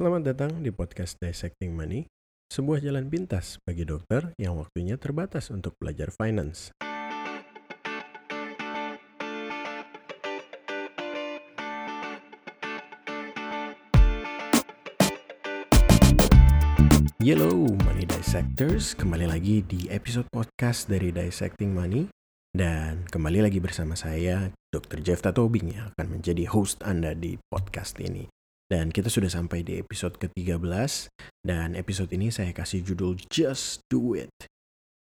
Selamat datang di podcast Dissecting Money, sebuah jalan pintas bagi dokter yang waktunya terbatas untuk belajar finance. Hello Money Dissectors, kembali lagi di episode podcast dari Dissecting Money dan kembali lagi bersama saya Dr. Jeff Tatobing yang akan menjadi host Anda di podcast ini. Dan kita sudah sampai di episode ke-13 dan episode ini saya kasih judul Just Do It.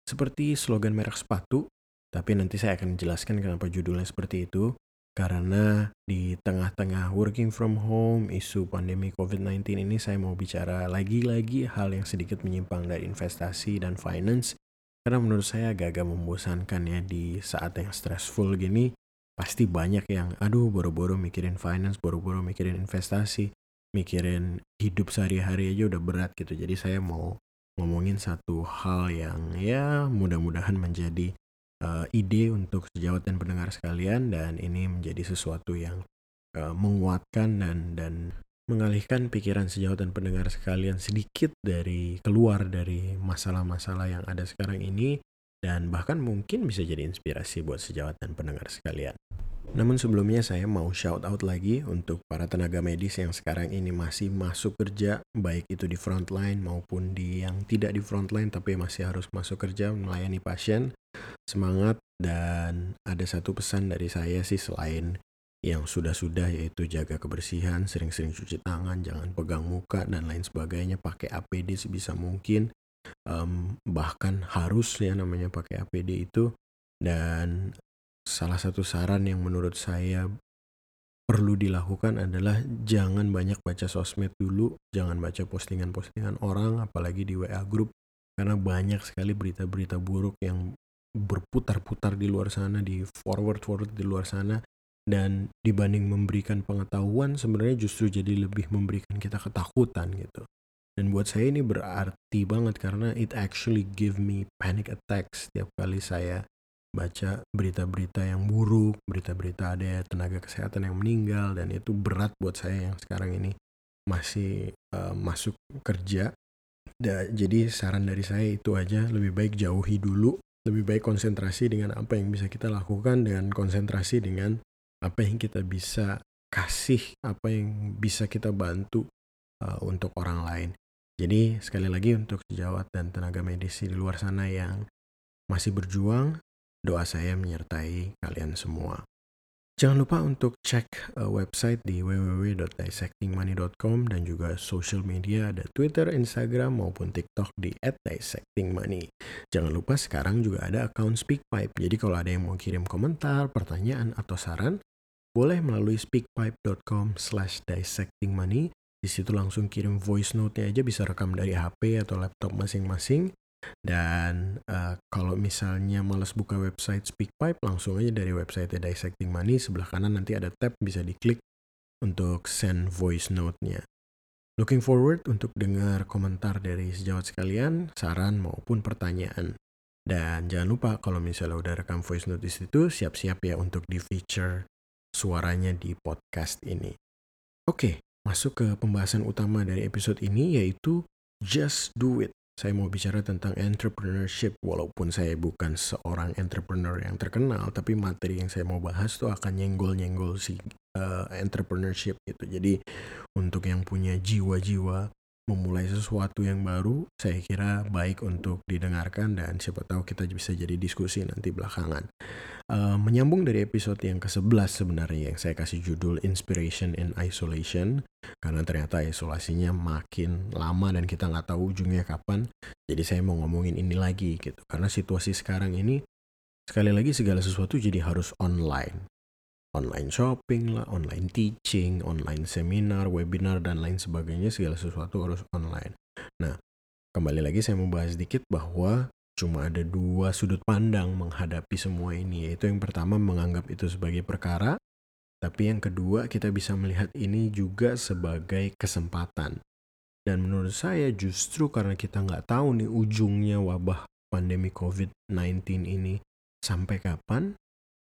Seperti slogan merek sepatu, tapi nanti saya akan jelaskan kenapa judulnya seperti itu karena di tengah-tengah working from home, isu pandemi COVID-19 ini saya mau bicara lagi-lagi hal yang sedikit menyimpang dari investasi dan finance. Karena menurut saya agak-agak membosankan ya di saat yang stressful gini. Pasti banyak yang, aduh boro-boro mikirin finance, boro-boro mikirin investasi, mikirin hidup sehari-hari aja udah berat gitu. Jadi saya mau ngomongin satu hal yang ya mudah-mudahan menjadi uh, ide untuk sejawat dan pendengar sekalian dan ini menjadi sesuatu yang uh, menguatkan dan dan mengalihkan pikiran sejawat dan pendengar sekalian sedikit dari keluar dari masalah-masalah yang ada sekarang ini dan bahkan mungkin bisa jadi inspirasi buat sejawat dan pendengar sekalian. Namun sebelumnya saya mau shout out lagi untuk para tenaga medis yang sekarang ini masih masuk kerja, baik itu di frontline maupun di yang tidak di frontline tapi masih harus masuk kerja melayani pasien. Semangat dan ada satu pesan dari saya sih selain yang sudah-sudah yaitu jaga kebersihan, sering-sering cuci tangan, jangan pegang muka dan lain sebagainya, pakai APD sebisa mungkin. Um, bahkan harus ya namanya pakai APD itu dan salah satu saran yang menurut saya perlu dilakukan adalah jangan banyak baca sosmed dulu, jangan baca postingan-postingan orang, apalagi di WA group, karena banyak sekali berita-berita buruk yang berputar-putar di luar sana, di forward-forward di luar sana, dan dibanding memberikan pengetahuan, sebenarnya justru jadi lebih memberikan kita ketakutan gitu. Dan buat saya ini berarti banget karena it actually give me panic attacks setiap kali saya baca berita-berita yang buruk, berita-berita ada tenaga kesehatan yang meninggal dan itu berat buat saya yang sekarang ini masih uh, masuk kerja. Da, jadi saran dari saya itu aja lebih baik jauhi dulu, lebih baik konsentrasi dengan apa yang bisa kita lakukan dengan konsentrasi dengan apa yang kita bisa kasih, apa yang bisa kita bantu uh, untuk orang lain. Jadi sekali lagi untuk sejawat dan tenaga medis di luar sana yang masih berjuang, Doa saya menyertai kalian semua. Jangan lupa untuk cek uh, website di www.dissectingmoney.com dan juga social media ada Twitter, Instagram maupun TikTok di @dissectingmoney. Jangan lupa sekarang juga ada account SpeakPipe. Jadi kalau ada yang mau kirim komentar, pertanyaan atau saran, boleh melalui speakpipe.com/dissectingmoney. Di situ langsung kirim voice note-nya aja bisa rekam dari HP atau laptop masing-masing dan uh, kalau misalnya males buka website SpeakPipe, langsung aja dari website Dissecting Money, sebelah kanan nanti ada tab bisa diklik untuk send voice note-nya. Looking forward untuk dengar komentar dari sejawat sekalian, saran maupun pertanyaan. Dan jangan lupa kalau misalnya udah rekam voice note di situ, siap-siap ya untuk di feature suaranya di podcast ini. Oke, masuk ke pembahasan utama dari episode ini yaitu Just Do It saya mau bicara tentang entrepreneurship walaupun saya bukan seorang entrepreneur yang terkenal tapi materi yang saya mau bahas tuh akan nyenggol-nyenggol si uh, entrepreneurship gitu. Jadi untuk yang punya jiwa-jiwa memulai sesuatu yang baru, saya kira baik untuk didengarkan dan siapa tahu kita bisa jadi diskusi nanti belakangan. Uh, menyambung dari episode yang ke-11 sebenarnya yang saya kasih judul Inspiration in Isolation karena ternyata isolasinya makin lama dan kita nggak tahu ujungnya kapan. Jadi saya mau ngomongin ini lagi gitu karena situasi sekarang ini sekali lagi segala sesuatu jadi harus online online shopping lah, online teaching, online seminar, webinar dan lain sebagainya segala sesuatu harus online. Nah, kembali lagi saya mau bahas sedikit bahwa cuma ada dua sudut pandang menghadapi semua ini, yaitu yang pertama menganggap itu sebagai perkara, tapi yang kedua kita bisa melihat ini juga sebagai kesempatan. Dan menurut saya justru karena kita nggak tahu nih ujungnya wabah pandemi COVID-19 ini sampai kapan,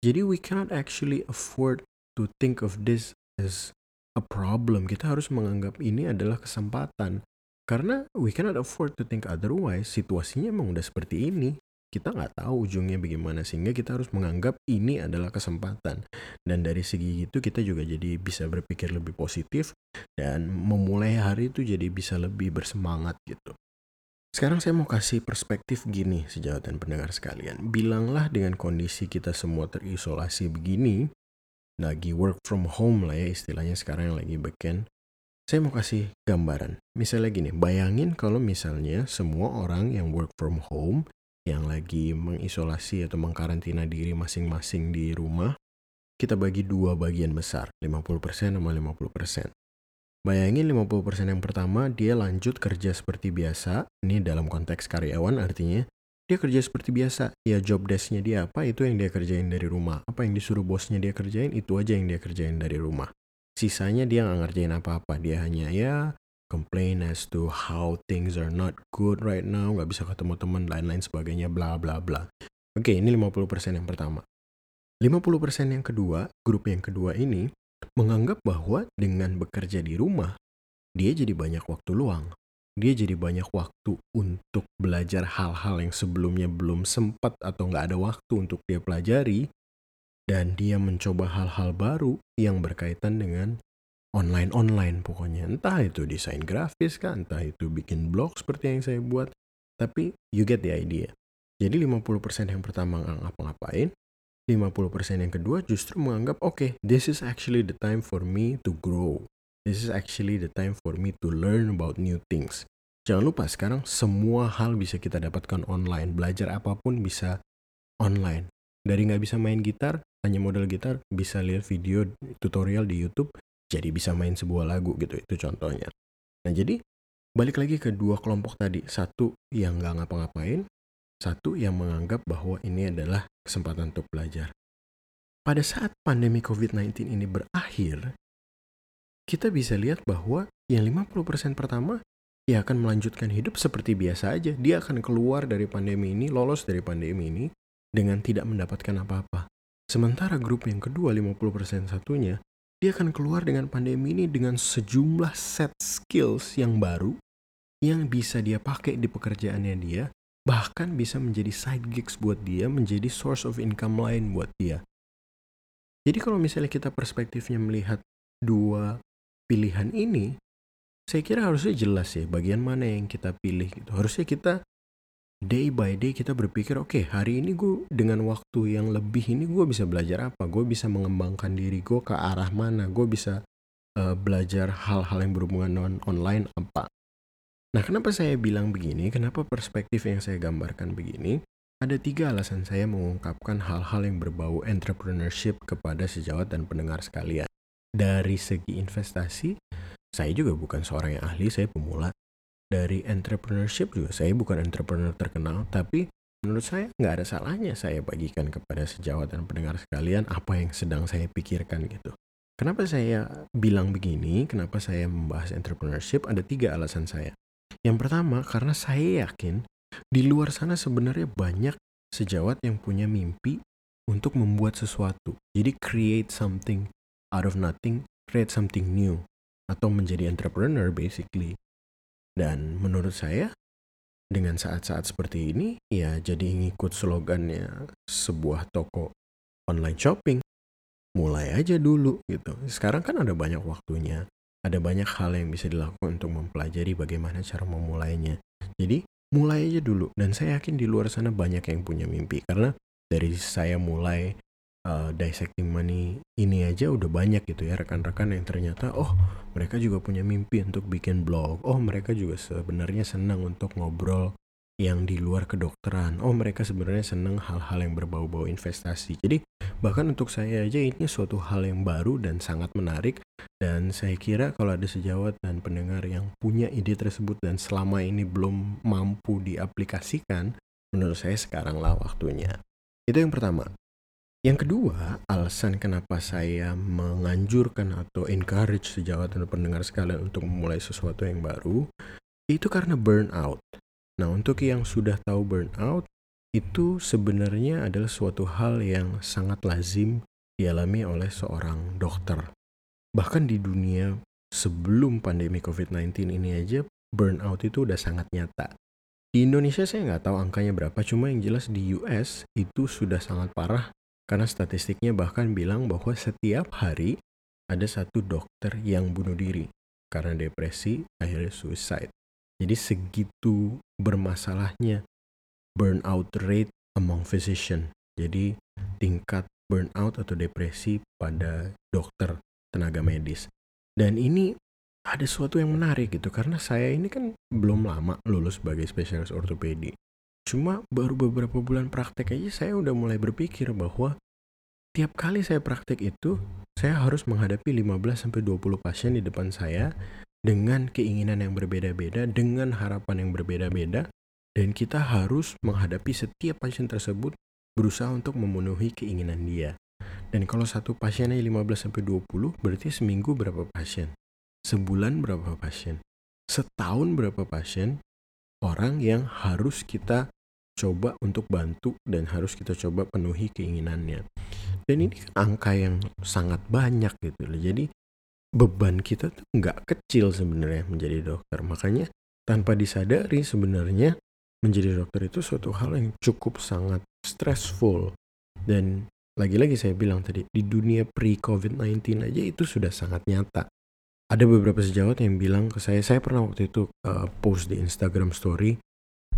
jadi we cannot actually afford to think of this as a problem. Kita harus menganggap ini adalah kesempatan. Karena we cannot afford to think otherwise. Situasinya emang udah seperti ini. Kita nggak tahu ujungnya bagaimana sehingga kita harus menganggap ini adalah kesempatan. Dan dari segi itu kita juga jadi bisa berpikir lebih positif dan memulai hari itu jadi bisa lebih bersemangat gitu. Sekarang saya mau kasih perspektif gini sejawat dan pendengar sekalian. Bilanglah dengan kondisi kita semua terisolasi begini, lagi work from home lah ya istilahnya sekarang yang lagi backend. Saya mau kasih gambaran. Misalnya gini, bayangin kalau misalnya semua orang yang work from home, yang lagi mengisolasi atau mengkarantina diri masing-masing di rumah, kita bagi dua bagian besar, 50% sama 50%. Bayangin 50% yang pertama dia lanjut kerja seperti biasa. Ini dalam konteks karyawan artinya dia kerja seperti biasa. Ya job desknya dia apa itu yang dia kerjain dari rumah. Apa yang disuruh bosnya dia kerjain itu aja yang dia kerjain dari rumah. Sisanya dia nggak ngerjain apa-apa. Dia hanya ya complain as to how things are not good right now. Nggak bisa ketemu teman lain-lain sebagainya bla bla bla. Oke ini 50% yang pertama. 50% yang kedua, grup yang kedua ini menganggap bahwa dengan bekerja di rumah, dia jadi banyak waktu luang. Dia jadi banyak waktu untuk belajar hal-hal yang sebelumnya belum sempat atau nggak ada waktu untuk dia pelajari. Dan dia mencoba hal-hal baru yang berkaitan dengan online-online pokoknya. Entah itu desain grafis kan, entah itu bikin blog seperti yang saya buat. Tapi you get the idea. Jadi 50% yang pertama nggak ngapa-ngapain, 50% yang kedua justru menganggap oke, okay, this is actually the time for me to grow. This is actually the time for me to learn about new things. Jangan lupa sekarang semua hal bisa kita dapatkan online. Belajar apa pun bisa online. Dari nggak bisa main gitar, hanya model gitar, bisa lihat video tutorial di YouTube, jadi bisa main sebuah lagu gitu. Itu contohnya. Nah jadi balik lagi ke dua kelompok tadi. Satu yang nggak ngapa-ngapain, satu yang menganggap bahwa ini adalah kesempatan untuk belajar. Pada saat pandemi COVID-19 ini berakhir, kita bisa lihat bahwa yang 50% pertama ia akan melanjutkan hidup seperti biasa aja. Dia akan keluar dari pandemi ini, lolos dari pandemi ini dengan tidak mendapatkan apa-apa. Sementara grup yang kedua, 50% satunya, dia akan keluar dengan pandemi ini dengan sejumlah set skills yang baru yang bisa dia pakai di pekerjaannya dia bahkan bisa menjadi side gigs buat dia, menjadi source of income lain buat dia. Jadi kalau misalnya kita perspektifnya melihat dua pilihan ini, saya kira harusnya jelas ya bagian mana yang kita pilih gitu. Harusnya kita day by day kita berpikir oke okay, hari ini gue dengan waktu yang lebih ini gue bisa belajar apa gue bisa mengembangkan diri gue ke arah mana gue bisa uh, belajar hal-hal yang berhubungan dengan online apa Nah, kenapa saya bilang begini? Kenapa perspektif yang saya gambarkan begini? Ada tiga alasan saya mengungkapkan hal-hal yang berbau entrepreneurship kepada sejawat dan pendengar sekalian. Dari segi investasi, saya juga bukan seorang yang ahli, saya pemula. Dari entrepreneurship juga saya bukan entrepreneur terkenal, tapi menurut saya nggak ada salahnya saya bagikan kepada sejawat dan pendengar sekalian apa yang sedang saya pikirkan gitu. Kenapa saya bilang begini? Kenapa saya membahas entrepreneurship? Ada tiga alasan saya. Yang pertama, karena saya yakin di luar sana sebenarnya banyak sejawat yang punya mimpi untuk membuat sesuatu. Jadi create something out of nothing, create something new atau menjadi entrepreneur basically. Dan menurut saya dengan saat-saat seperti ini ya jadi ngikut slogannya sebuah toko online shopping. Mulai aja dulu gitu. Sekarang kan ada banyak waktunya ada banyak hal yang bisa dilakukan untuk mempelajari bagaimana cara memulainya. Jadi, mulai aja dulu. Dan saya yakin di luar sana banyak yang punya mimpi. Karena dari saya mulai uh, dissecting money ini aja udah banyak gitu ya rekan-rekan yang ternyata oh mereka juga punya mimpi untuk bikin blog. Oh mereka juga sebenarnya senang untuk ngobrol yang di luar kedokteran. Oh, mereka sebenarnya senang hal-hal yang berbau-bau investasi. Jadi, bahkan untuk saya aja ini suatu hal yang baru dan sangat menarik. Dan saya kira kalau ada sejawat dan pendengar yang punya ide tersebut dan selama ini belum mampu diaplikasikan, menurut saya sekaranglah waktunya. Itu yang pertama. Yang kedua, alasan kenapa saya menganjurkan atau encourage sejawat dan pendengar sekalian untuk memulai sesuatu yang baru, itu karena burnout. Nah, untuk yang sudah tahu burnout, itu sebenarnya adalah suatu hal yang sangat lazim dialami oleh seorang dokter. bahkan di dunia sebelum pandemi COVID-19 ini aja burnout itu udah sangat nyata. Di Indonesia saya nggak tahu angkanya berapa, cuma yang jelas di US itu sudah sangat parah karena statistiknya bahkan bilang bahwa setiap hari ada satu dokter yang bunuh diri karena depresi akhirnya suicide. Jadi segitu bermasalahnya burnout rate among physician. Jadi tingkat burnout atau depresi pada dokter tenaga medis. Dan ini ada sesuatu yang menarik gitu karena saya ini kan belum lama lulus sebagai spesialis ortopedi. Cuma baru beberapa bulan praktek aja saya udah mulai berpikir bahwa tiap kali saya praktek itu saya harus menghadapi 15 sampai 20 pasien di depan saya dengan keinginan yang berbeda-beda, dengan harapan yang berbeda-beda dan kita harus menghadapi setiap pasien tersebut berusaha untuk memenuhi keinginan dia. Dan kalau satu pasiennya 15 sampai 20, berarti seminggu berapa pasien? Sebulan berapa pasien? Setahun berapa pasien? Orang yang harus kita coba untuk bantu dan harus kita coba penuhi keinginannya. Dan ini angka yang sangat banyak gitu loh. Jadi beban kita tuh nggak kecil sebenarnya menjadi dokter. Makanya tanpa disadari sebenarnya menjadi dokter itu suatu hal yang cukup sangat stressful dan lagi-lagi saya bilang tadi di dunia pre-COVID-19 aja itu sudah sangat nyata. Ada beberapa sejawat yang bilang ke saya, saya pernah waktu itu uh, post di Instagram Story,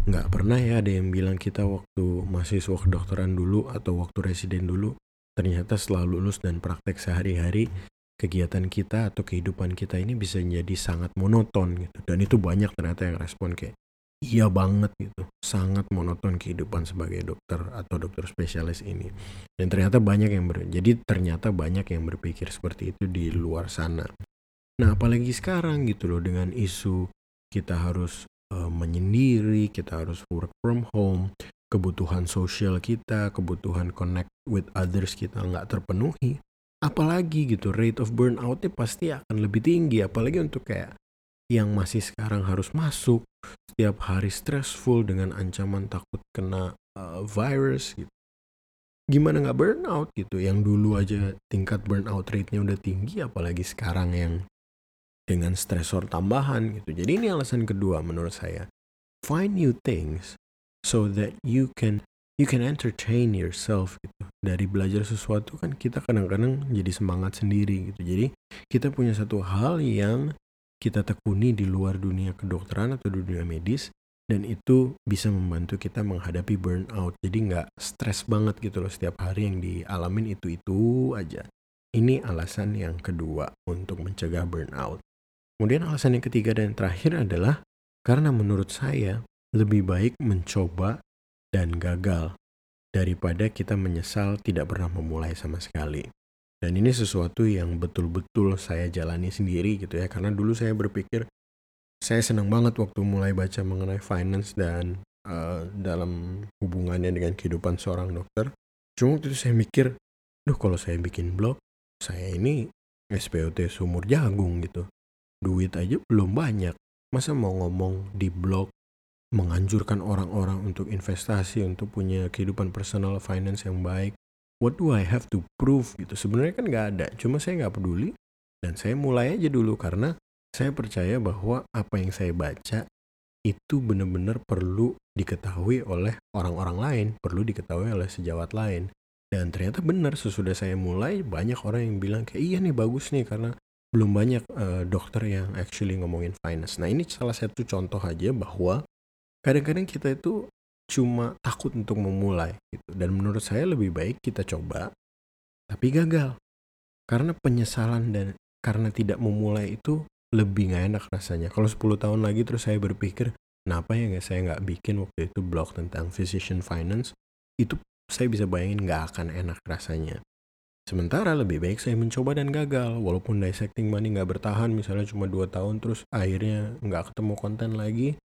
nggak pernah ya ada yang bilang kita waktu mahasiswa kedokteran dulu atau waktu residen dulu, ternyata setelah lulus dan praktek sehari-hari, kegiatan kita atau kehidupan kita ini bisa menjadi sangat monoton gitu. Dan itu banyak ternyata yang respon kayak, iya banget gitu. Sangat monoton kehidupan sebagai dokter atau dokter spesialis ini. Dan ternyata banyak yang ber jadi ternyata banyak yang berpikir seperti itu di luar sana. Nah apalagi sekarang gitu loh dengan isu kita harus uh, menyendiri kita harus work from home kebutuhan sosial kita kebutuhan connect with others kita nggak terpenuhi apalagi gitu rate of burnoutnya pasti akan lebih tinggi. Apalagi untuk kayak yang masih sekarang harus masuk setiap hari stressful dengan ancaman takut kena uh, virus gitu. Gimana nggak burnout gitu? Yang dulu aja tingkat burnout rate-nya udah tinggi, apalagi sekarang yang dengan stresor tambahan gitu. Jadi ini alasan kedua menurut saya. Find new things so that you can you can entertain yourself gitu. Dari belajar sesuatu kan kita kadang-kadang jadi semangat sendiri gitu. Jadi kita punya satu hal yang kita tekuni di luar dunia kedokteran atau dunia medis dan itu bisa membantu kita menghadapi burnout. Jadi nggak stres banget gitu loh setiap hari yang dialamin itu itu aja. Ini alasan yang kedua untuk mencegah burnout. Kemudian alasan yang ketiga dan terakhir adalah karena menurut saya lebih baik mencoba dan gagal daripada kita menyesal tidak pernah memulai sama sekali dan ini sesuatu yang betul-betul saya jalani sendiri gitu ya. Karena dulu saya berpikir saya senang banget waktu mulai baca mengenai finance dan uh, dalam hubungannya dengan kehidupan seorang dokter. Cuma waktu itu saya mikir, duh kalau saya bikin blog, saya ini SPOT sumur jagung gitu. Duit aja belum banyak. Masa mau ngomong di blog menganjurkan orang-orang untuk investasi, untuk punya kehidupan personal finance yang baik, what do I have to prove? Gitu. Sebenarnya kan nggak ada cuma saya nggak peduli. Dan saya mulai aja dulu karena saya percaya bahwa apa yang saya baca itu benar-benar perlu diketahui oleh orang-orang lain perlu diketahui oleh sejawat lain. Dan ternyata benar sesudah saya mulai banyak orang yang bilang kayak iya nih bagus nih karena belum banyak uh, dokter yang actually ngomongin finance. Nah ini salah satu contoh aja bahwa kadang-kadang kita itu cuma takut untuk memulai gitu. Dan menurut saya lebih baik kita coba tapi gagal. Karena penyesalan dan karena tidak memulai itu lebih nggak enak rasanya. Kalau 10 tahun lagi terus saya berpikir, kenapa ya nggak saya nggak bikin waktu itu blog tentang physician finance, itu saya bisa bayangin nggak akan enak rasanya. Sementara lebih baik saya mencoba dan gagal, walaupun dissecting money nggak bertahan, misalnya cuma 2 tahun terus akhirnya nggak ketemu konten lagi,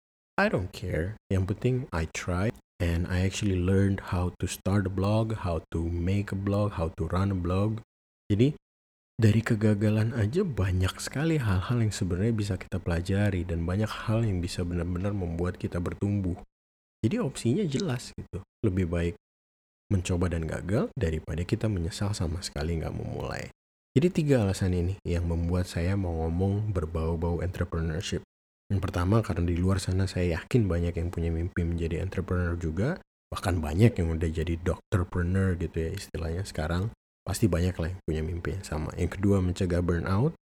I don't care. Yang penting I try and I actually learned how to start a blog, how to make a blog, how to run a blog. Jadi dari kegagalan aja banyak sekali hal-hal yang sebenarnya bisa kita pelajari dan banyak hal yang bisa benar-benar membuat kita bertumbuh. Jadi opsinya jelas gitu. Lebih baik mencoba dan gagal daripada kita menyesal sama sekali nggak memulai. Jadi tiga alasan ini yang membuat saya mau ngomong berbau-bau entrepreneurship. Yang pertama karena di luar sana saya yakin banyak yang punya mimpi menjadi entrepreneur juga. Bahkan banyak yang udah jadi dokterpreneur gitu ya istilahnya sekarang. Pasti banyak lah yang punya mimpi yang sama. Yang kedua mencegah burnout.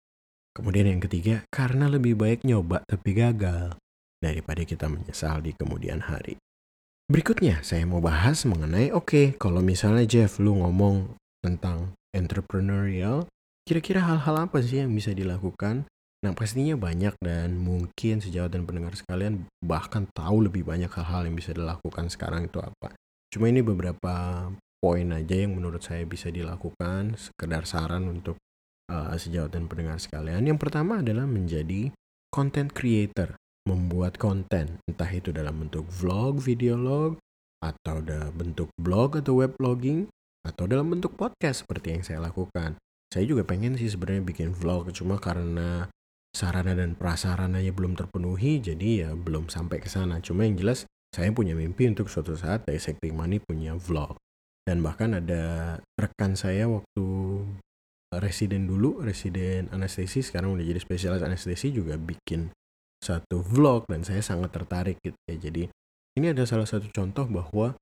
Kemudian yang ketiga karena lebih baik nyoba tapi gagal daripada kita menyesal di kemudian hari. Berikutnya saya mau bahas mengenai oke okay, kalau misalnya Jeff lu ngomong tentang entrepreneurial Kira-kira hal-hal apa sih yang bisa dilakukan? Nah pastinya banyak dan mungkin sejauh dan pendengar sekalian bahkan tahu lebih banyak hal-hal yang bisa dilakukan sekarang itu apa. Cuma ini beberapa poin aja yang menurut saya bisa dilakukan, sekedar saran untuk uh, sejauh dan pendengar sekalian. Yang pertama adalah menjadi content creator, membuat konten, entah itu dalam bentuk vlog, video log, atau dalam bentuk blog atau web blogging, atau dalam bentuk podcast seperti yang saya lakukan saya juga pengen sih sebenarnya bikin vlog cuma karena sarana dan prasarananya belum terpenuhi jadi ya belum sampai ke sana. Cuma yang jelas saya punya mimpi untuk suatu saat Dissecting Money punya vlog. Dan bahkan ada rekan saya waktu residen dulu residen anestesi sekarang udah jadi spesialis anestesi juga bikin satu vlog dan saya sangat tertarik gitu ya. Jadi ini ada salah satu contoh bahwa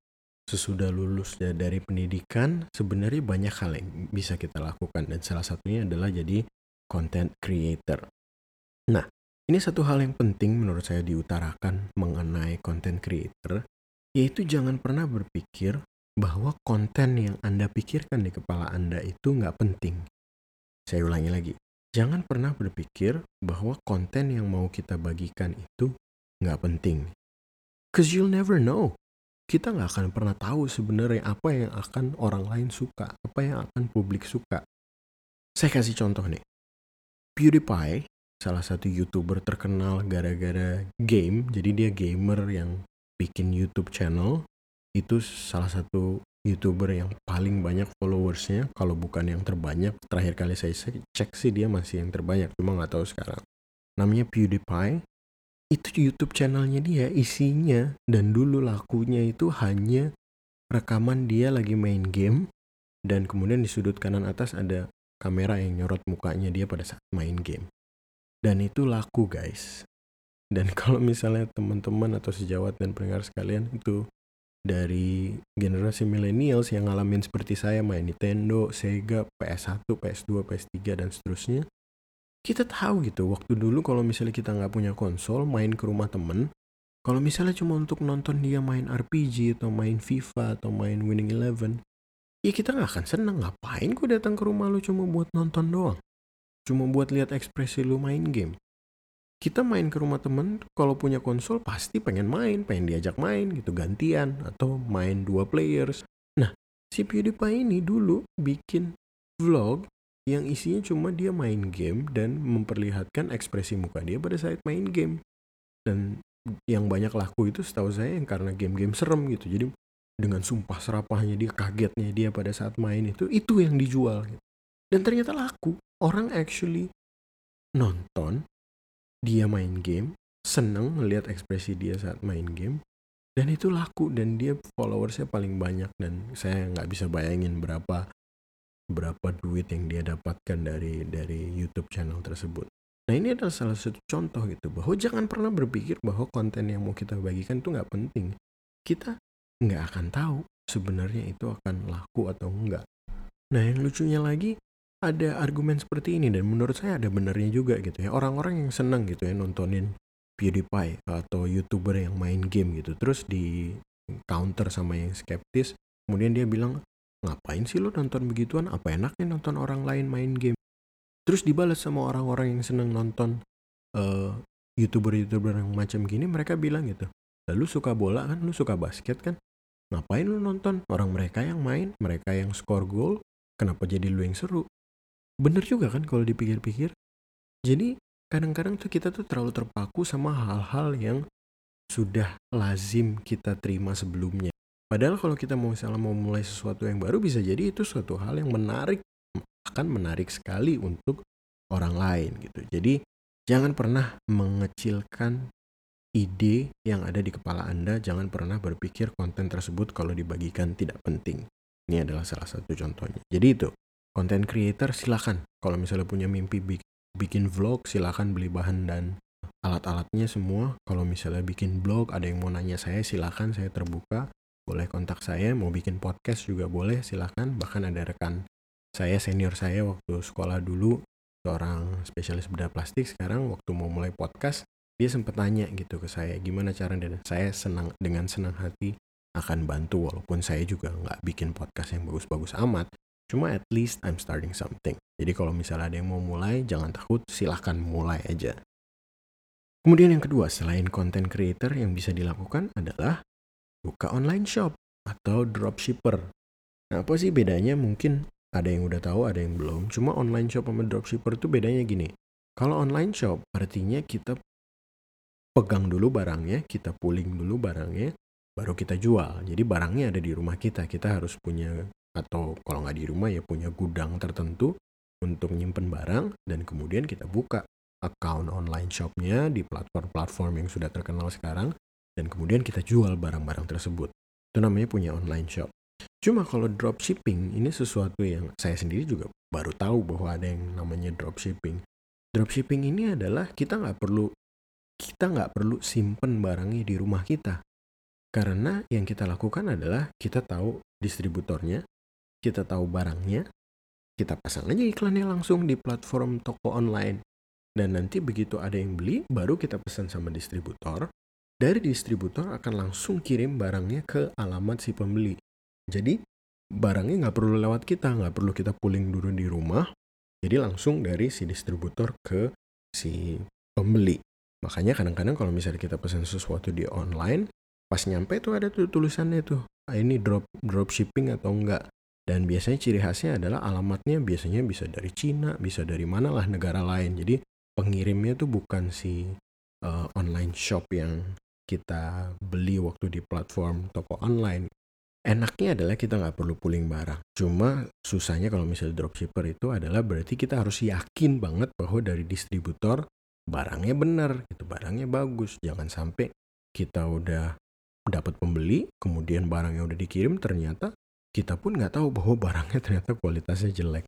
sesudah lulus dari pendidikan sebenarnya banyak hal yang bisa kita lakukan. Dan salah satunya adalah jadi content creator. Nah, ini satu hal yang penting menurut saya diutarakan mengenai content creator yaitu jangan pernah berpikir bahwa konten yang Anda pikirkan di kepala Anda itu nggak penting. Saya ulangi lagi, jangan pernah berpikir bahwa konten yang mau kita bagikan itu nggak penting. Cause you'll never know kita nggak akan pernah tahu sebenarnya apa yang akan orang lain suka, apa yang akan publik suka. Saya kasih contoh nih. PewDiePie, salah satu YouTuber terkenal gara-gara game, jadi dia gamer yang bikin YouTube channel, itu salah satu YouTuber yang paling banyak followersnya, kalau bukan yang terbanyak. Terakhir kali saya cek sih dia masih yang terbanyak, cuma nggak tahu sekarang. Namanya PewDiePie, itu YouTube channelnya dia isinya dan dulu lakunya itu hanya rekaman dia lagi main game. Dan kemudian di sudut kanan atas ada kamera yang nyorot mukanya dia pada saat main game dan itu laku guys. Dan kalau misalnya teman-teman atau sejawat dan pendengar sekalian itu dari generasi millennials yang ngalamin seperti saya main Nintendo, Sega, PS1, PS2, PS3 dan seterusnya kita tahu gitu waktu dulu kalau misalnya kita nggak punya konsol main ke rumah temen kalau misalnya cuma untuk nonton dia main RPG atau main FIFA atau main Winning Eleven ya kita nggak akan seneng. Ngapain gue datang ke rumah lu cuma buat nonton doang cuma buat lihat ekspresi lu main game kita main ke rumah temen kalau punya konsol pasti pengen main pengen diajak main gitu gantian atau main dua players nah si PewDiePie ini dulu bikin vlog yang isinya cuma dia main game dan memperlihatkan ekspresi muka dia pada saat main game. Dan yang banyak laku itu setahu saya yang karena game-game serem gitu. Jadi dengan sumpah serapahnya dia kagetnya dia pada saat main itu itu yang dijual gitu. Dan ternyata laku. Orang actually nonton dia main game, seneng melihat ekspresi dia saat main game, dan itu laku dan dia followersnya paling banyak dan saya nggak bisa bayangin berapa berapa duit yang dia dapatkan dari dari YouTube channel tersebut. Nah ini adalah salah satu contoh gitu bahwa jangan pernah berpikir bahwa konten yang mau kita bagikan itu nggak penting. Kita nggak akan tahu sebenarnya itu akan laku atau enggak. Nah yang lucunya lagi ada argumen seperti ini dan menurut saya ada benernya juga gitu ya. Orang-orang yang senang gitu ya nontonin PewDiePie atau youtuber yang main game gitu terus di counter sama yang skeptis kemudian dia bilang ngapain sih lo nonton begituan? Apa enaknya nonton orang lain main game? Terus dibalas sama orang-orang yang seneng nonton uh, youtuber-youtuber yang macam gini mereka bilang gitu lalu suka bola kan? Lu suka basket kan? Ngapain lu nonton? Orang mereka yang main mereka yang skor gol kenapa jadi lu yang seru bener juga kan kalau dipikir-pikir jadi kadang-kadang tuh kita tuh terlalu terpaku sama hal-hal yang sudah lazim kita terima sebelumnya Padahal kalau kita mau misalnya mau mulai sesuatu yang baru bisa jadi itu suatu hal yang menarik akan menarik sekali untuk orang lain gitu. Jadi jangan pernah mengecilkan ide yang ada di kepala Anda, jangan pernah berpikir konten tersebut kalau dibagikan tidak penting. Ini adalah salah satu contohnya. Jadi itu, content creator silakan. Kalau misalnya punya mimpi bikin vlog silakan beli bahan dan alat-alatnya semua. Kalau misalnya bikin blog ada yang mau nanya saya silakan saya terbuka. Boleh kontak saya, mau bikin podcast juga boleh silakan. Bahkan ada rekan saya senior saya waktu sekolah dulu seorang spesialis bedah plastik sekarang waktu mau mulai podcast dia sempat tanya gitu ke saya gimana cara dan saya senang dengan senang hati akan bantu walaupun saya juga nggak bikin podcast yang bagus-bagus amat cuma at least I'm starting something. Jadi kalau misalnya ada yang mau mulai jangan takut silahkan mulai aja. Kemudian yang kedua selain content creator yang bisa dilakukan adalah buka online shop atau dropshipper. Nah apa sih bedanya? Mungkin ada yang udah tahu ada yang belum. Cuma online shop sama dropshipper itu bedanya gini. Kalau online shop artinya kita pegang dulu barangnya, kita pooling dulu barangnya, baru kita jual. Jadi barangnya ada di rumah kita, kita harus punya atau kalau nggak di rumah ya punya gudang tertentu untuk nyimpen barang dan kemudian kita buka account online shopnya di platform-platform yang sudah terkenal sekarang dan kemudian kita jual barang-barang tersebut. Itu namanya punya online shop. Cuma kalau dropshipping ini sesuatu yang saya sendiri juga baru tahu bahwa ada yang namanya dropshipping. Dropshipping ini adalah kita nggak perlu kita nggak perlu simpen barangnya di rumah kita. Karena yang kita lakukan adalah kita tahu distributornya, kita tahu barangnya, kita pasang aja iklannya langsung di platform toko online. Dan nanti begitu ada yang beli, baru kita pesan sama distributor. Dari distributor akan langsung kirim barangnya ke alamat si pembeli. Jadi barangnya nggak perlu lewat kita, nggak perlu kita pulling dulu di rumah. Jadi langsung dari si distributor ke si pembeli. Makanya kadang-kadang kalau misalnya kita pesan sesuatu di online, pas nyampe tuh ada tuh tulisannya tuh, ah, ini drop drop shipping atau enggak. Dan biasanya ciri khasnya adalah alamatnya biasanya bisa dari Cina, bisa dari mana lah negara lain. Jadi pengirimnya tuh bukan si uh, online shop yang kita beli waktu di platform toko online. Enaknya adalah kita nggak perlu pooling barang. Cuma susahnya kalau misalnya dropshipper itu adalah berarti kita harus yakin banget bahwa dari distributor barangnya benar gitu barangnya bagus jangan sampai kita udah dapat pembeli kemudian barangnya udah dikirim ternyata kita pun nggak tahu bahwa barangnya ternyata kualitasnya jelek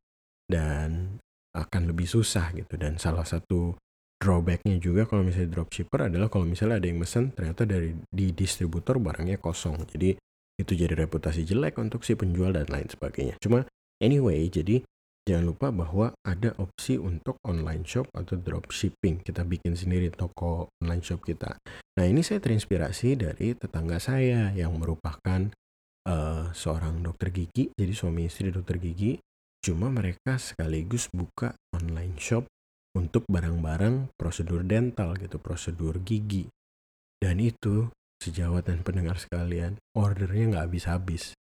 dan akan lebih susah gitu dan salah satu drawbacknya juga kalau misalnya dropshipper adalah kalau misalnya ada yang mesen ternyata dari di distributor barangnya kosong jadi itu jadi reputasi jelek untuk si penjual dan lain sebagainya cuma anyway jadi Jangan lupa bahwa ada opsi untuk online shop atau dropshipping. Kita bikin sendiri toko online shop kita. Nah ini saya terinspirasi dari tetangga saya yang merupakan uh, seorang dokter gigi. Jadi suami istri dokter gigi. Cuma mereka sekaligus buka online shop untuk barang-barang prosedur dental gitu, prosedur gigi. Dan itu sejawat dan pendengar sekalian, ordernya nggak habis-habis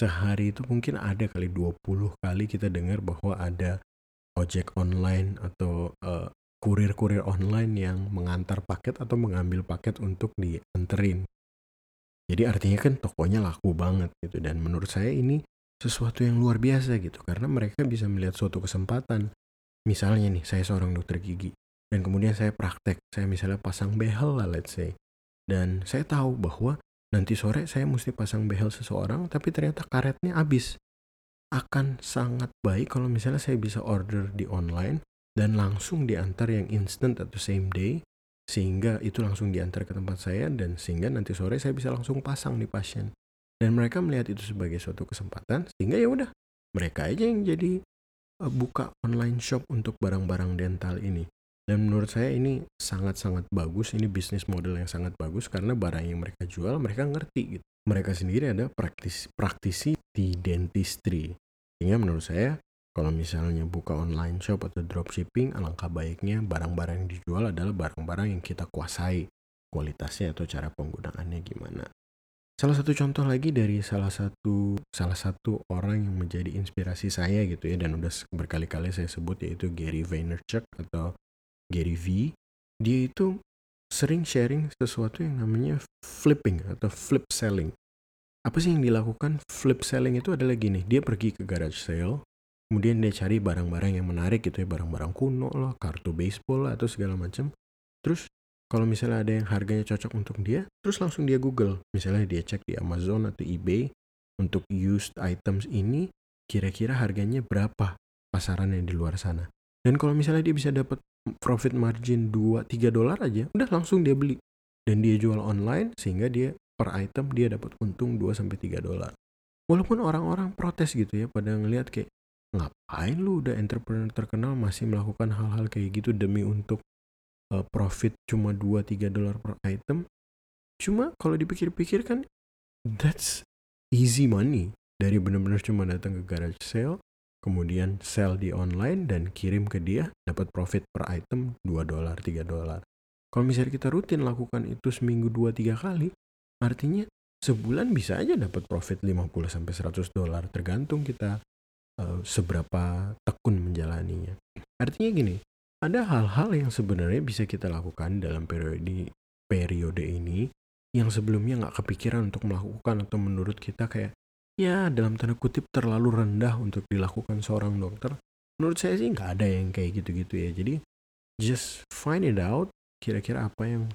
sehari itu mungkin ada kali 20 kali kita dengar bahwa ada ojek online atau uh, kurir-kurir online yang mengantar paket atau mengambil paket untuk dianterin. Jadi artinya kan tokonya laku banget gitu. Dan menurut saya ini sesuatu yang luar biasa gitu. Karena mereka bisa melihat suatu kesempatan. Misalnya nih saya seorang dokter gigi. Dan kemudian saya praktek, saya misalnya pasang behel lah let's say. Dan saya tahu bahwa nanti sore saya mesti pasang behel seseorang tapi ternyata karetnya habis. Akan sangat baik kalau misalnya saya bisa order di online dan langsung diantar yang instant atau same day sehingga itu langsung diantar ke tempat saya dan sehingga nanti sore saya bisa langsung pasang di pasien dan mereka melihat itu sebagai suatu kesempatan sehingga ya udah mereka aja yang jadi uh, buka online shop untuk barang-barang dental ini dan menurut saya ini sangat-sangat bagus, ini bisnis model yang sangat bagus karena barang yang mereka jual mereka ngerti gitu. Mereka sendiri ada praktisi, praktisi di dentistry. Sehingga menurut saya kalau misalnya buka online shop atau dropshipping, alangkah baiknya barang-barang yang dijual adalah barang-barang yang kita kuasai kualitasnya atau cara penggunaannya gimana. Salah satu contoh lagi dari salah satu salah satu orang yang menjadi inspirasi saya gitu ya dan udah berkali-kali saya sebut yaitu Gary Vaynerchuk atau Gary V, dia itu sering sharing sesuatu yang namanya flipping atau flip selling. Apa sih yang dilakukan flip selling itu adalah gini, dia pergi ke garage sale, kemudian dia cari barang-barang yang menarik gitu ya, barang-barang kuno lah, kartu baseball lah, atau segala macam. Terus kalau misalnya ada yang harganya cocok untuk dia, terus langsung dia Google. Misalnya dia cek di Amazon atau eBay untuk used items ini kira-kira harganya berapa pasaran yang di luar sana. Dan kalau misalnya dia bisa dapat profit margin 2-3 dolar aja, udah langsung dia beli. Dan dia jual online sehingga dia per item dia dapat untung 2-3 dolar. Walaupun orang-orang protes gitu ya pada ngelihat kayak ngapain lu udah entrepreneur terkenal masih melakukan hal-hal kayak gitu demi untuk uh, profit cuma 2-3 dolar per item. Cuma kalau dipikir-pikir kan that's easy money. Dari bener-bener cuma datang ke garage sale kemudian sell di online dan kirim ke dia dapat profit per item 2 dolar 3 dolar. Kalau misalnya kita rutin lakukan itu seminggu 2-3 kali artinya sebulan bisa aja dapat profit 50 sampai 100 dolar. Tergantung kita uh, seberapa tekun menjalaninya artinya gini ada hal-hal yang sebenarnya bisa kita lakukan dalam periode periode ini yang sebelumnya nggak kepikiran untuk melakukan atau menurut kita kayak ya dalam tanda kutip terlalu rendah untuk dilakukan seorang dokter. Menurut saya sih nggak ada yang kayak gitu-gitu ya. Jadi just find it out kira-kira apa yang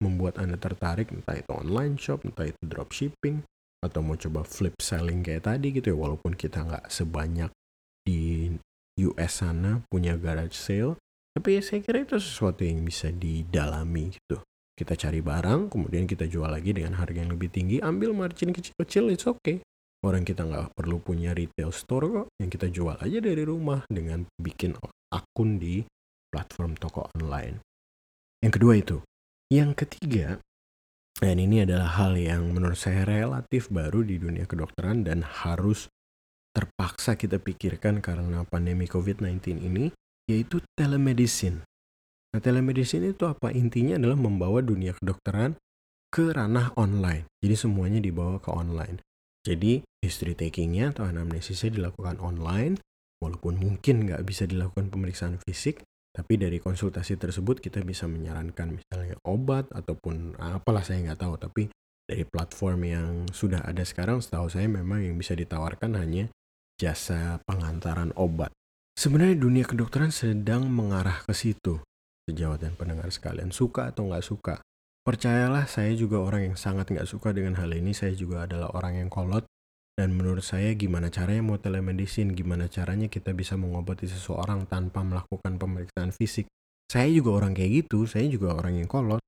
membuat Anda tertarik entah itu online shop, entah itu dropshipping atau mau coba flip selling kayak tadi gitu ya walaupun kita nggak sebanyak di US sana punya garage sale tapi ya saya kira itu sesuatu yang bisa didalami gitu kita cari barang kemudian kita jual lagi dengan harga yang lebih tinggi ambil margin kecil-kecil it's okay Orang kita nggak perlu punya retail store kok, yang kita jual aja dari rumah dengan bikin akun di platform toko online. Yang kedua itu. Yang ketiga, dan ini adalah hal yang menurut saya relatif baru di dunia kedokteran dan harus terpaksa kita pikirkan karena pandemi COVID-19 ini, yaitu telemedicine. Nah, telemedicine itu apa? Intinya adalah membawa dunia kedokteran ke ranah online. Jadi semuanya dibawa ke online. Jadi history takingnya atau anamnesisnya dilakukan online, walaupun mungkin nggak bisa dilakukan pemeriksaan fisik, tapi dari konsultasi tersebut kita bisa menyarankan misalnya obat ataupun apalah saya nggak tahu, tapi dari platform yang sudah ada sekarang setahu saya memang yang bisa ditawarkan hanya jasa pengantaran obat. Sebenarnya dunia kedokteran sedang mengarah ke situ. Sejawat dan pendengar sekalian, suka atau nggak suka, Percayalah, saya juga orang yang sangat nggak suka dengan hal ini. Saya juga adalah orang yang kolot. Dan menurut saya gimana caranya mau telemedicine, gimana caranya kita bisa mengobati seseorang tanpa melakukan pemeriksaan fisik. Saya juga orang kayak gitu, saya juga orang yang kolot.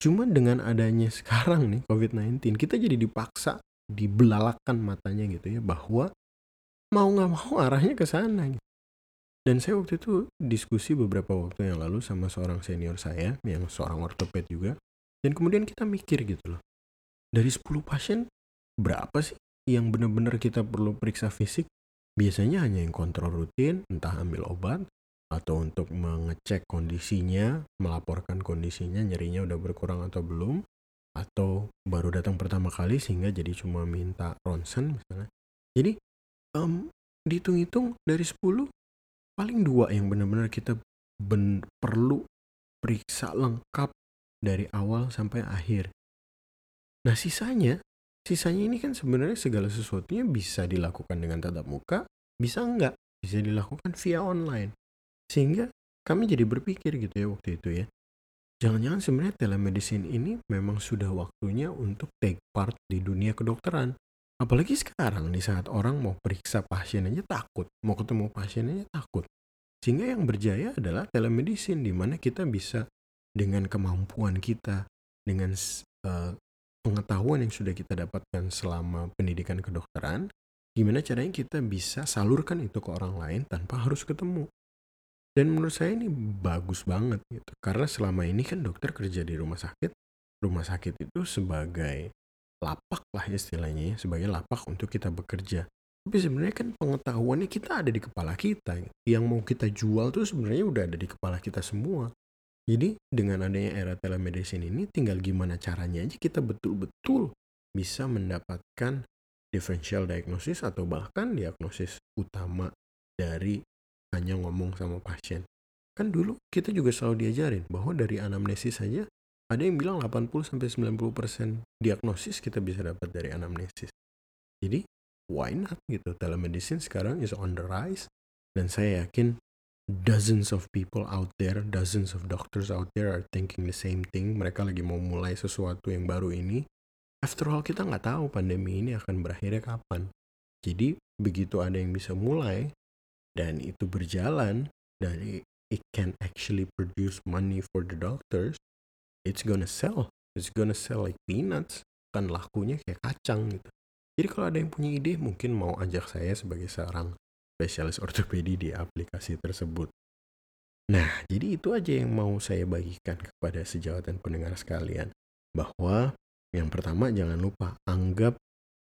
Cuma dengan adanya sekarang nih COVID-19, kita jadi dipaksa, dibelalakan matanya gitu ya, bahwa mau nggak mau arahnya ke sana. Gitu. Dan saya waktu itu diskusi beberapa waktu yang lalu sama seorang senior saya, yang seorang ortoped juga. Dan kemudian kita mikir gitu loh. Dari 10 pasien, berapa sih yang benar-benar kita perlu periksa fisik? Biasanya hanya yang kontrol rutin, entah ambil obat, atau untuk mengecek kondisinya, melaporkan kondisinya, nyerinya udah berkurang atau belum, atau baru datang pertama kali sehingga jadi cuma minta ronsen misalnya. Jadi um, dihitung-hitung dari 10 paling dua yang benar-benar kita ben perlu periksa lengkap dari awal sampai akhir. Nah sisanya, sisanya ini kan sebenarnya segala sesuatunya bisa dilakukan dengan tatap muka, bisa enggak, bisa dilakukan via online. Sehingga kami jadi berpikir gitu ya waktu itu ya. Jangan-jangan sebenarnya telemedicine ini memang sudah waktunya untuk take part di dunia kedokteran. Apalagi sekarang di saat orang mau periksa pasien aja takut, mau ketemu pasien aja takut. Sehingga yang berjaya adalah telemedicine di mana kita bisa dengan kemampuan kita, dengan uh, pengetahuan yang sudah kita dapatkan selama pendidikan kedokteran, gimana caranya kita bisa salurkan itu ke orang lain tanpa harus ketemu. Dan menurut saya ini bagus banget gitu. Karena selama ini kan dokter kerja di rumah sakit. Rumah sakit itu sebagai lapak lah istilahnya ya, sebagai lapak untuk kita bekerja. Tapi sebenarnya kan pengetahuannya kita ada di kepala kita. Yang mau kita jual tuh sebenarnya udah ada di kepala kita semua. Jadi dengan adanya era telemedicine ini tinggal gimana caranya aja kita betul-betul bisa mendapatkan differential diagnosis atau bahkan diagnosis utama dari hanya ngomong sama pasien. Kan dulu kita juga selalu diajarin bahwa dari anamnesis saja ada yang bilang 80 sampai 90% diagnosis kita bisa dapat dari anamnesis. Jadi, why not gitu? Telemedicine sekarang is on the rise dan saya yakin dozens of people out there, dozens of doctors out there are thinking the same thing. Mereka lagi mau mulai sesuatu yang baru ini. After all, kita nggak tahu pandemi ini akan berakhirnya kapan. Jadi, begitu ada yang bisa mulai, dan itu berjalan dan it can actually produce money for the doctors, it's gonna sell. It's gonna sell like peanuts. Kan lakunya kayak kacang gitu. Jadi kalau ada yang punya ide mungkin mau ajak saya sebagai seorang spesialis ortopedi di aplikasi tersebut. Nah, jadi itu aja yang mau saya bagikan kepada sejawat dan pendengar sekalian. Bahwa yang pertama jangan lupa anggap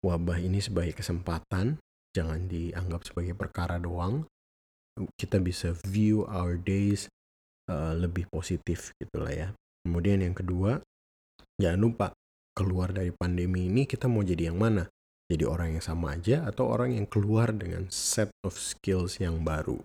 wabah ini sebagai kesempatan, jangan dianggap sebagai perkara doang. Kita bisa view our days uh, lebih positif gitulah ya. Kemudian yang kedua, jangan lupa keluar dari pandemi ini kita mau jadi yang mana? Jadi orang yang sama aja atau orang yang keluar dengan set of skills yang baru.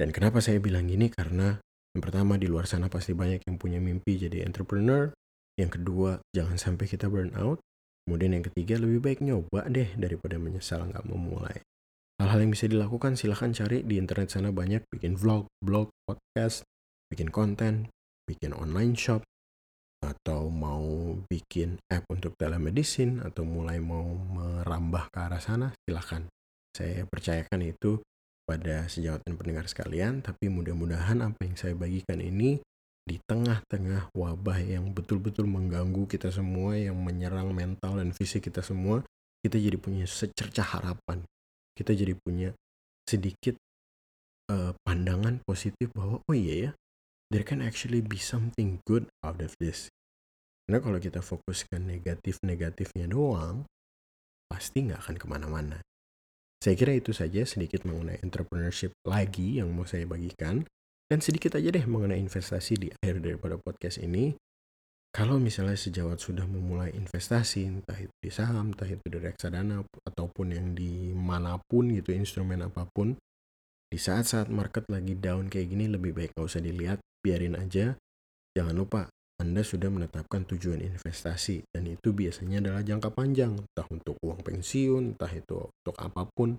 Dan kenapa saya bilang gini? Karena yang pertama di luar sana pasti banyak yang punya mimpi jadi entrepreneur. Yang kedua, jangan sampai kita burn out. Kemudian yang ketiga, lebih baik nyoba deh daripada menyesal nggak memulai. Hal-hal yang bisa dilakukan silahkan cari di internet sana banyak bikin vlog, blog, podcast, bikin konten, bikin online shop, atau mau bikin app untuk telemedicine atau mulai mau merambah ke arah sana silahkan. Saya percayakan itu pada sejawat dan pendengar sekalian tapi mudah-mudahan apa yang saya bagikan ini di tengah-tengah wabah yang betul-betul mengganggu kita semua yang menyerang mental dan fisik kita semua kita jadi punya secercah harapan. Kita jadi punya sedikit uh, pandangan positif bahwa oh iya ya there can actually be something good out of this karena kalau kita fokuskan negatif-negatifnya doang, pasti nggak akan ke mana-mana. Saya kira itu saja sedikit mengenai entrepreneurship lagi yang mau saya bagikan. Dan sedikit aja deh mengenai investasi di akhir daripada podcast ini. Kalau misalnya sejawat sudah memulai investasi, entah itu di saham, entah itu di reksadana, ataupun yang di mana pun gitu, instrumen apa pun, di saat-saat market lagi down kayak gini lebih baik nggak usah dilihat, biarin aja. Jangan lupa anda sudah menetapkan tujuan investasi dan itu biasanya adalah jangka panjang, entah untuk uang pensiun, entah itu untuk apa pun.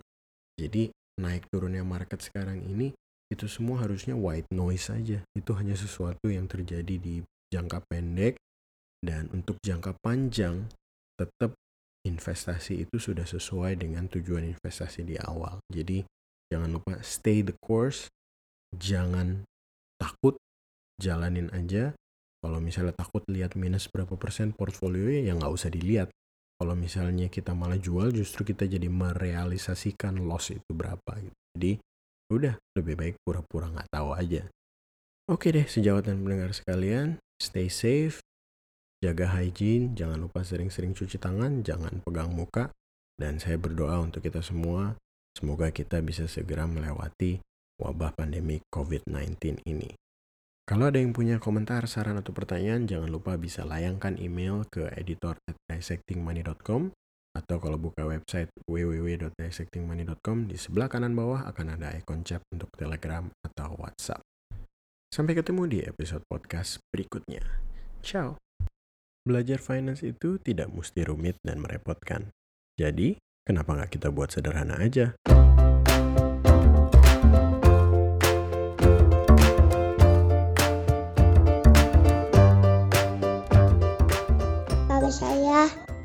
Jadi naik turunnya market sekarang ini itu semua harusnya white noise saja. Itu hanya sesuatu yang terjadi di jangka pendek dan untuk jangka panjang tetap investasi itu sudah sesuai dengan tujuan investasi di awal. Jadi jangan lupa stay the course, jangan takut, jalanin aja kalau misalnya takut lihat minus berapa persen portfolio ya nggak usah dilihat. Kalau misalnya kita malah jual justru kita jadi merealisasikan loss itu berapa gitu. Jadi udah lebih baik pura-pura nggak tahu aja. Oke deh sejawat dan pendengar sekalian, stay safe, jaga hygiene, jangan lupa sering-sering cuci tangan, jangan pegang muka, dan saya berdoa untuk kita semua, semoga kita bisa segera melewati wabah pandemi COVID-19 ini. Kalau ada yang punya komentar, saran, atau pertanyaan, jangan lupa bisa layangkan email ke editor dissectingmoney.com atau kalau buka website www.dissectingmoney.com di sebelah kanan bawah akan ada ikon chat untuk Telegram atau WhatsApp. Sampai ketemu di episode podcast berikutnya. Ciao. Belajar finance itu tidak mesti rumit dan merepotkan. Jadi, kenapa nggak kita buat sederhana aja?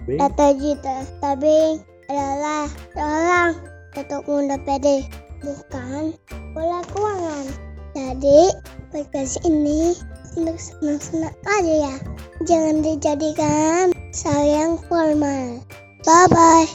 Cita-cita tapi adalah seorang ketuk muda pede, bukan bola keuangan. Jadi, podcast ini untuk senang-senang aja ya. Jangan dijadikan sayang formal. Bye-bye.